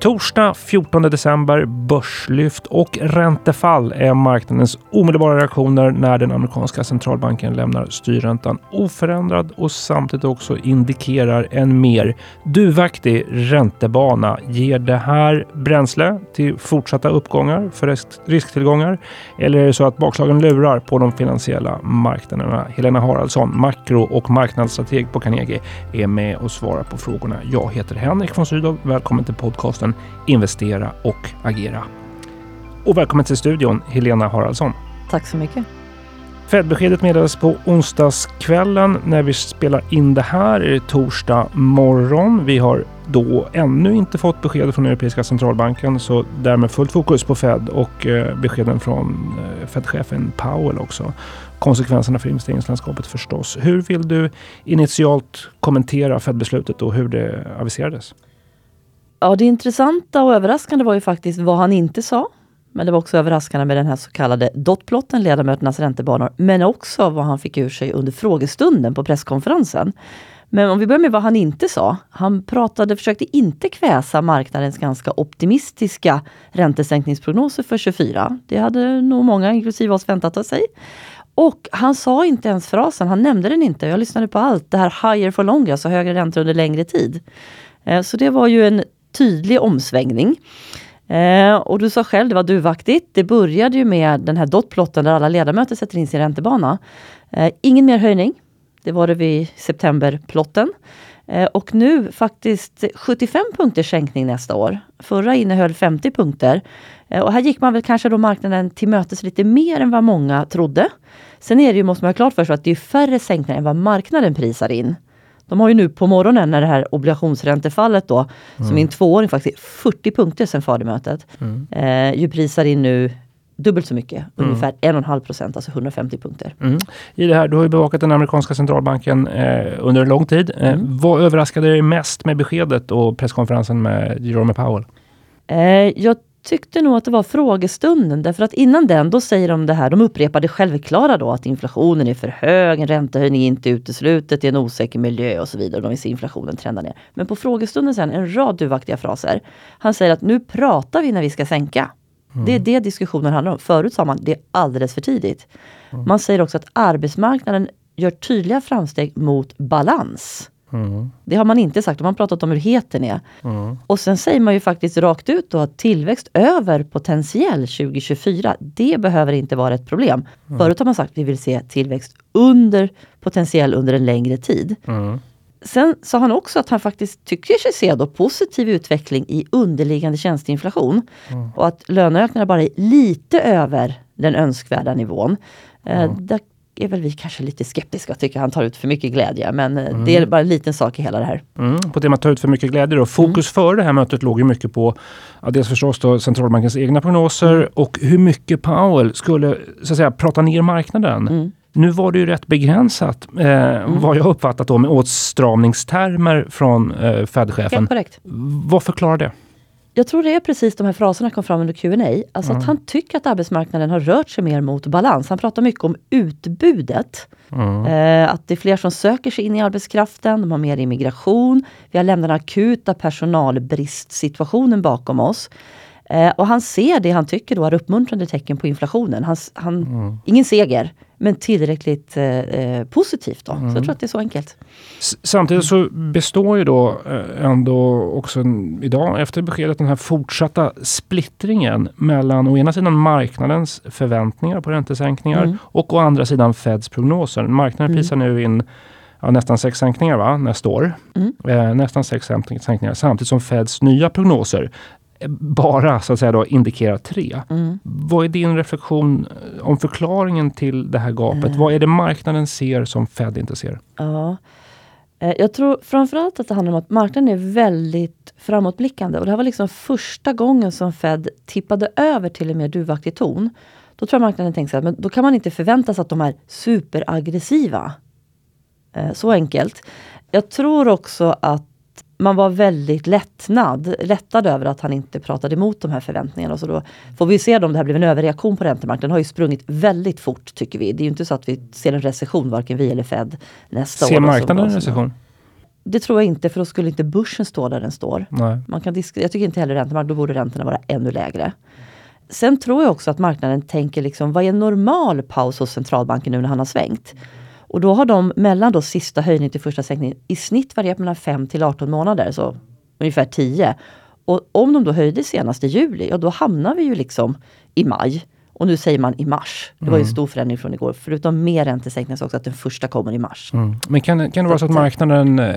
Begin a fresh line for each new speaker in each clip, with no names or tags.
Torsdag 14 december, börslyft och räntefall är marknadens omedelbara reaktioner när den amerikanska centralbanken lämnar styrräntan oförändrad och samtidigt också indikerar en mer duvaktig räntebana. Ger det här bränsle till fortsatta uppgångar för risktillgångar? Eller är det så att bakslagen lurar på de finansiella marknaderna? Helena Haraldsson, makro och marknadsstrateg på Carnegie, är med och svarar på frågorna. Jag heter Henrik von Sydow. Välkommen till podcasten podcasten Investera och agera. Och välkommen till studion Helena Haraldsson.
Tack så mycket.
Fed-beskedet meddelades på onsdagskvällen. När vi spelar in det här är det torsdag morgon. Vi har då ännu inte fått besked från Europeiska centralbanken så därmed fullt fokus på Fed och eh, beskeden från eh, Fed-chefen Powell också. Konsekvenserna för investeringslandskapet förstås. Hur vill du initialt kommentera Fed-beslutet och hur det aviserades?
Ja, det intressanta och överraskande var ju faktiskt vad han inte sa. Men det var också överraskande med den här så kallade dotplotten, ledamöternas räntebanor, men också vad han fick ur sig under frågestunden på presskonferensen. Men om vi börjar med vad han inte sa. Han pratade, försökte inte kväsa marknadens ganska optimistiska räntesänkningsprognoser för 24. Det hade nog många, inklusive oss, väntat sig. Och han sa inte ens frasen, han nämnde den inte. Jag lyssnade på allt. Det här higher for longer, alltså högre räntor under längre tid. Eh, så det var ju en tydlig omsvängning. Eh, och du sa själv, det var duvaktigt. Det började ju med den här dotplotten där alla ledamöter sätter in sin räntebana. Eh, ingen mer höjning. Det var det vid septemberplotten. Eh, och nu faktiskt 75 punkters sänkning nästa år. Förra innehöll 50 punkter. Eh, och här gick man väl kanske då marknaden till mötes lite mer än vad många trodde. Sen är det ju, måste man ha klart för sig, att det är färre sänkningar än vad marknaden prisar in. De har ju nu på morgonen när det här obligationsräntefallet då, mm. som är en tvååring faktiskt, 40 punkter sedan fademötet. Mm. Eh, ju prisar in nu dubbelt så mycket, mm. ungefär 1,5 procent, alltså 150 punkter. Mm.
I det här, du har ju bevakat den amerikanska centralbanken eh, under en lång tid. Eh, mm. vad överraskade dig mest med beskedet och presskonferensen med Jerome Powell?
Eh, jag tyckte nog att det var frågestunden därför att innan den då säger de det här, de upprepar det självklara då att inflationen är för hög, en räntehöjning är inte uteslutet, det är en osäker miljö och så vidare. De vill se inflationen trenda ner. Men på frågestunden sen en rad duvaktiga fraser. Han säger att nu pratar vi när vi ska sänka. Mm. Det är det diskussionen handlar om. Förut sa man det är alldeles för tidigt. Mm. Man säger också att arbetsmarknaden gör tydliga framsteg mot balans. Mm. Det har man inte sagt, de har pratat om hur het den är. Mm. Och sen säger man ju faktiskt rakt ut då att tillväxt över potentiell 2024, det behöver inte vara ett problem. Mm. Förut har man sagt att vi vill se tillväxt under potentiell under en längre tid. Mm. Sen sa han också att han faktiskt tycker sig se då positiv utveckling i underliggande tjänsteinflation. Mm. Och att löneökningarna bara är lite över den önskvärda nivån. Mm. Där är väl vi kanske lite skeptiska och tycker han tar ut för mycket glädje. Men mm. det är bara en liten sak i hela det här.
Mm. På temat ta ut för mycket glädje då. Fokus mm. före det här mötet låg ju mycket på ja, dels förstås då centralbankens egna prognoser mm. och hur mycket Powell skulle så att säga, prata ner marknaden. Mm. Nu var det ju rätt begränsat eh, mm. vad jag uppfattat då med åtstramningstermer från eh, Fed-chefen. Vad förklarar det?
Jag tror det är precis de här fraserna kom fram under Q&A. Alltså mm. att han tycker att arbetsmarknaden har rört sig mer mot balans. Han pratar mycket om utbudet. Mm. Eh, att det är fler som söker sig in i arbetskraften, de har mer immigration. Vi har lämnat den akuta personalbristsituationen bakom oss. Eh, och han ser det han tycker då är uppmuntrande tecken på inflationen. Han, han, mm. Ingen seger, men tillräckligt eh, eh, positivt. Då. Mm. Så jag tror att det är så enkelt.
Samtidigt så består ju då eh, ändå också idag efter beskedet den här fortsatta splittringen mellan å ena sidan marknadens förväntningar på räntesänkningar mm. och å andra sidan Feds prognoser. Marknaden mm. prisar nu in ja, nästan sex sänkningar va? nästa år. Mm. Eh, nästan sex sänkningar samtidigt som Feds nya prognoser bara så att säga då indikerar tre. Mm. Vad är din reflektion om förklaringen till det här gapet? Mm. Vad är det marknaden ser som Fed inte ser?
Ja. Eh, jag tror framförallt att det handlar om att marknaden är väldigt framåtblickande. Och det här var liksom första gången som Fed tippade över till en mer duvaktig ton. Då tror jag marknaden tänkte att men då kan man inte förvänta sig att de är superaggressiva. Eh, så enkelt. Jag tror också att man var väldigt lättnad, lättad över att han inte pratade emot de här förväntningarna. Så då får vi se om det här blev en överreaktion på räntemarknaden. Den har ju sprungit väldigt fort tycker vi. Det är ju inte så att vi ser en recession, varken vi eller Fed nästa
ser
år.
Ser marknaden en recession?
Det tror jag inte, för då skulle inte börsen stå där den står.
Nej.
Man kan jag tycker inte heller räntemarknaden, då borde räntorna vara ännu lägre. Sen tror jag också att marknaden tänker liksom, vad är en normal paus hos centralbanken nu när han har svängt? Och då har de mellan då sista höjningen till första sänkningen i snitt varierat mellan 5 till 18 månader, så ungefär 10. Och om de då höjde senast i juli, ja då hamnar vi ju liksom i maj. Och nu säger man i mars. Det var ju en mm. stor förändring från igår. Förutom mer räntesänkningar så också att den första kommer i mars.
Mm. Men kan, kan det vara så att marknaden eh,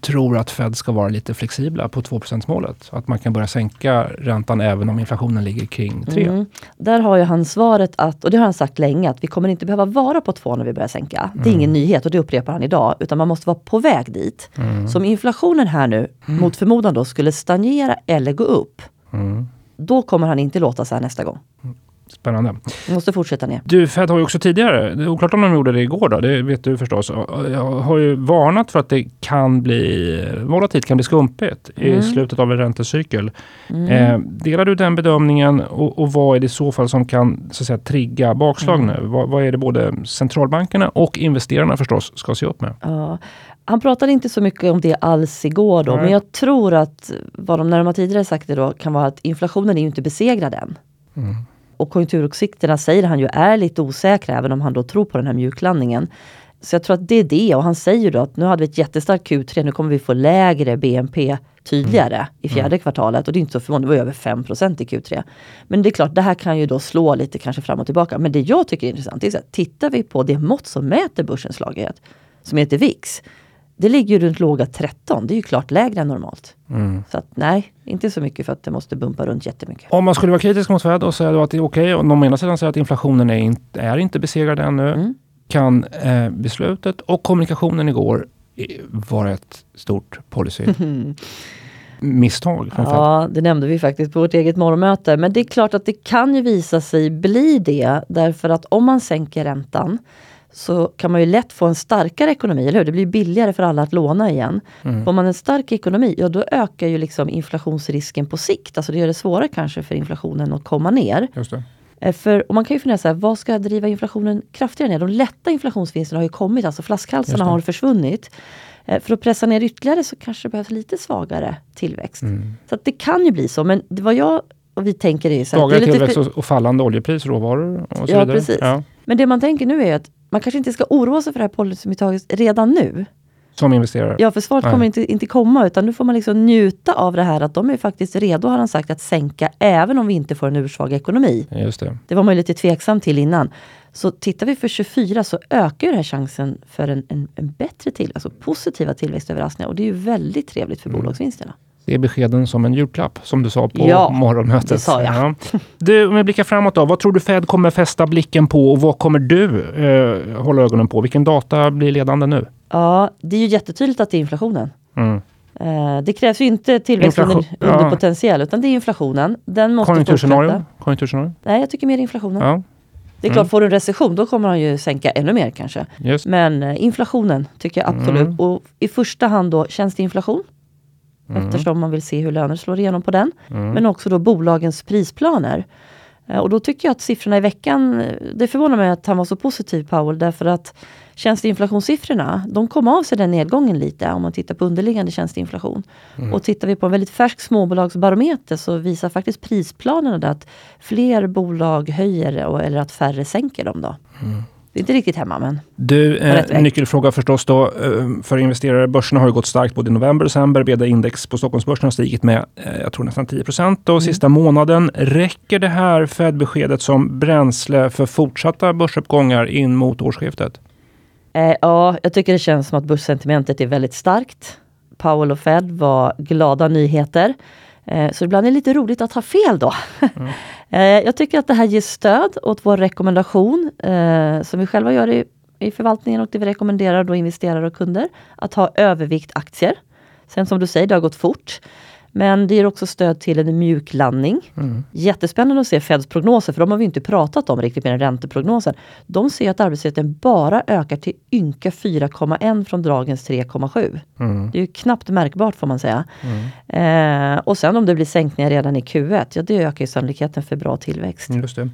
tror att Fed ska vara lite flexibla på 2 målet? Att man kan börja sänka räntan även om inflationen ligger kring 3? Mm.
Där har ju han svaret att, och det har han sagt länge, att vi kommer inte behöva vara på 2 när vi börjar sänka. Det är mm. ingen nyhet och det upprepar han idag. Utan man måste vara på väg dit. Mm. Så om inflationen här nu mm. mot förmodan då skulle stagnera eller gå upp. Då kommer han inte låta så här nästa gång.
Spännande.
Vi måste fortsätta ner.
Du, Fed har ju också tidigare, det är oklart om de gjorde det igår då, det vet du förstås. Har ju varnat för att det kan bli volatilt, kan bli skumpigt mm. i slutet av en räntecykel. Mm. Eh, delar du den bedömningen och, och, vad är det i så fall som kan så att säga, trigga bakslag mm. nu? Vad, vad, är det både centralbankerna och investerarna förstås ska se upp med?
Ja. Han pratade inte så mycket om det alls igår då, Nej. men jag tror att vad de, när de har tidigare sagt då, kan vara att inflationen är ju inte besegrad än. Mm. Och konjunkturutsikterna säger han ju är lite osäkra även om han då tror på den här mjuklandningen. Så jag tror att det är det och han säger då att nu hade vi ett jättestarkt Q3, nu kommer vi få lägre BNP tydligare mm. i fjärde mm. kvartalet och det är inte så förvånande, det var över 5% i Q3. Men det är klart, det här kan ju då slå lite kanske fram och tillbaka. Men det jag tycker är intressant är att tittar vi på det mått som mäter börsens slagighet, som heter VIX, det ligger ju runt låga 13. Det är ju klart lägre än normalt. Mm. Så att, nej, inte så mycket för att det måste bumpa runt jättemycket.
Om man skulle vara kritisk mot Fed och säga att det är okej okay, och ena sidan säger att inflationen är inte, är inte besegrad ännu. Mm. Kan eh, beslutet och kommunikationen igår vara ett stort policy misstag
från? Ja, det nämnde vi faktiskt på vårt eget morgonmöte. Men det är klart att det kan ju visa sig bli det. Därför att om man sänker räntan så kan man ju lätt få en starkare ekonomi, eller hur? Det blir billigare för alla att låna igen. Mm. Får man en stark ekonomi, ja då ökar ju liksom inflationsrisken på sikt. Alltså det gör det svårare kanske för inflationen att komma ner.
Det.
Eh, för, och man kan ju fundera så här, vad ska driva inflationen kraftigare ner? De lätta inflationsvinsterna har ju kommit, alltså flaskhalsarna har försvunnit. Eh, för att pressa ner ytterligare så kanske det behövs lite svagare tillväxt. Mm. Så det kan ju bli så, men vad jag och vi tänker är så
Svagare tillväxt och fallande oljepris, råvaror och så
ja,
vidare.
Precis. Ja, precis. Men det man tänker nu är att man kanske inte ska oroa sig för det här policyuttaget redan nu.
Som investerare?
Ja, för svaret kommer inte, inte komma utan nu får man liksom njuta av det här att de är faktiskt redo, har han sagt, att sänka även om vi inte får en ursvag ekonomi.
Just det.
det var man ju lite tveksam till innan. Så tittar vi för 24 så ökar ju den här chansen för en, en, en bättre tillväxt, alltså positiva tillväxtöverraskningar och det är ju väldigt trevligt för mm. bolagsvinsterna
se beskeden som en julklapp, som du sa på ja, morgonmötet.
det sa jag. Ja.
Du, om vi blickar framåt då. Vad tror du Fed kommer fästa blicken på och vad kommer du eh, hålla ögonen på? Vilken data blir ledande nu?
Ja, det är ju jättetydligt att det är inflationen. Mm. Eh, det krävs ju inte tillväxt Inflation, under, under ja. potentiell, utan det är inflationen. Den måste
Konjunkturscenario? Konjunkturscenario?
Nej, jag tycker mer inflationen. Ja. Det är klart, mm. får du en recession då kommer han ju sänka ännu mer kanske. Just. Men eh, inflationen tycker jag absolut. Mm. Och i första hand då tjänsteinflation. Mm. Eftersom man vill se hur löner slår igenom på den. Mm. Men också då bolagens prisplaner. Eh, och då tycker jag att siffrorna i veckan, eh, det förvånar mig att han var så positiv Powell därför att tjänsteinflationssiffrorna, de kom av sig den nedgången lite om man tittar på underliggande tjänsteinflation. Mm. Och tittar vi på en väldigt färsk småbolagsbarometer så visar faktiskt prisplanerna att fler bolag höjer eller att färre sänker dem. Då. Mm. Det är inte riktigt hemma, men...
Du, eh, nyckelfråga förstås då eh, för investerare. Börserna har ju gått starkt både i november och december. Vd-index på Stockholmsbörsen har stigit med, eh, jag tror nästan 10 procent mm. sista månaden. Räcker det här Fed-beskedet som bränsle för fortsatta börsuppgångar in mot årsskiftet?
Eh, ja, jag tycker det känns som att börssentimentet är väldigt starkt. Powell och Fed var glada nyheter. Eh, så ibland är det lite roligt att ha fel då. Mm. Eh, jag tycker att det här ger stöd åt vår rekommendation eh, som vi själva gör i, i förvaltningen och det vi rekommenderar då investerare och kunder att ha övervikt aktier. Sen som du säger, det har gått fort. Men det ger också stöd till en mjuklandning.
Mm.
Jättespännande att se Feds prognoser, för de har vi inte pratat om riktigt med den ränteprognosen. De ser att arbetslösheten bara ökar till ynka 4,1 från dagens 3,7.
Mm.
Det är ju knappt märkbart får man säga. Eh, och sen om det blir sänkningar redan i Q1, ja det ökar ju sannolikheten för bra tillväxt.
Just det.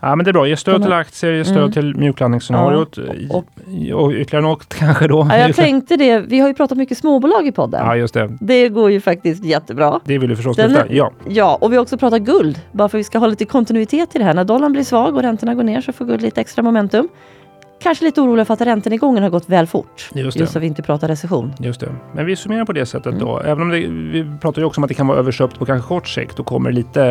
Ja, men det är bra. Ge stöd till aktier, ge stöd
Mm.
till mjuklandningsscenariot.
Ja, och-
och, och ytterligare något kanske då.
Ja, jag tänkte det, vi har ju pratat mycket småbolag i podden.
Ja, just det.
Det går ju faktiskt jättebra.
Det vill du förstås
Den-
lyfta. Ja.
Ja, och vi har också pratat guld. Bara för att vi ska ha lite kontinuitet i det här. När dollarn blir svag och räntorna går ner så får guld lite extra momentum. Kanske lite orolig för att räntenedgången har gått väl fort.
Just det.
Just så vi inte pratar recession.
Just det. Men vi summerar på det sättet då.
Mm.
Även om det, vi pratar ju också om att det kan vara överköpt på kanske kort sikt. Då kommer lite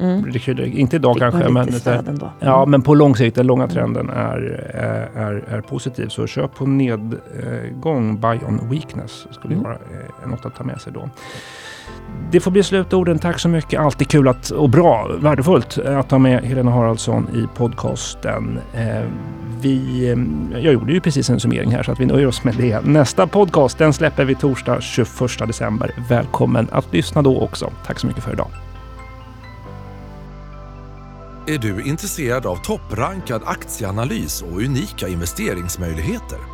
Mm.
Inte idag kanske, men,
stöd ändå.
ja, men på lång sikt. Den långa trenden är, är, är, är positiv. Så köp på nedgång, buy on weakness, skulle
Mm.
vara eh, något att ta med sig då. Det får bli slutorden. Tack så mycket. Alltid kul att, och bra, värdefullt att ha med Helena Haraldsson i podcasten. Eh, vi, eh, jag gjorde ju precis en summering här så att vi nöjer oss med det. Nästa podcast den släpper vi torsdag 21 december. Välkommen att lyssna då också. Tack så mycket för idag.
Är du intresserad av topprankad aktieanalys och unika investeringsmöjligheter?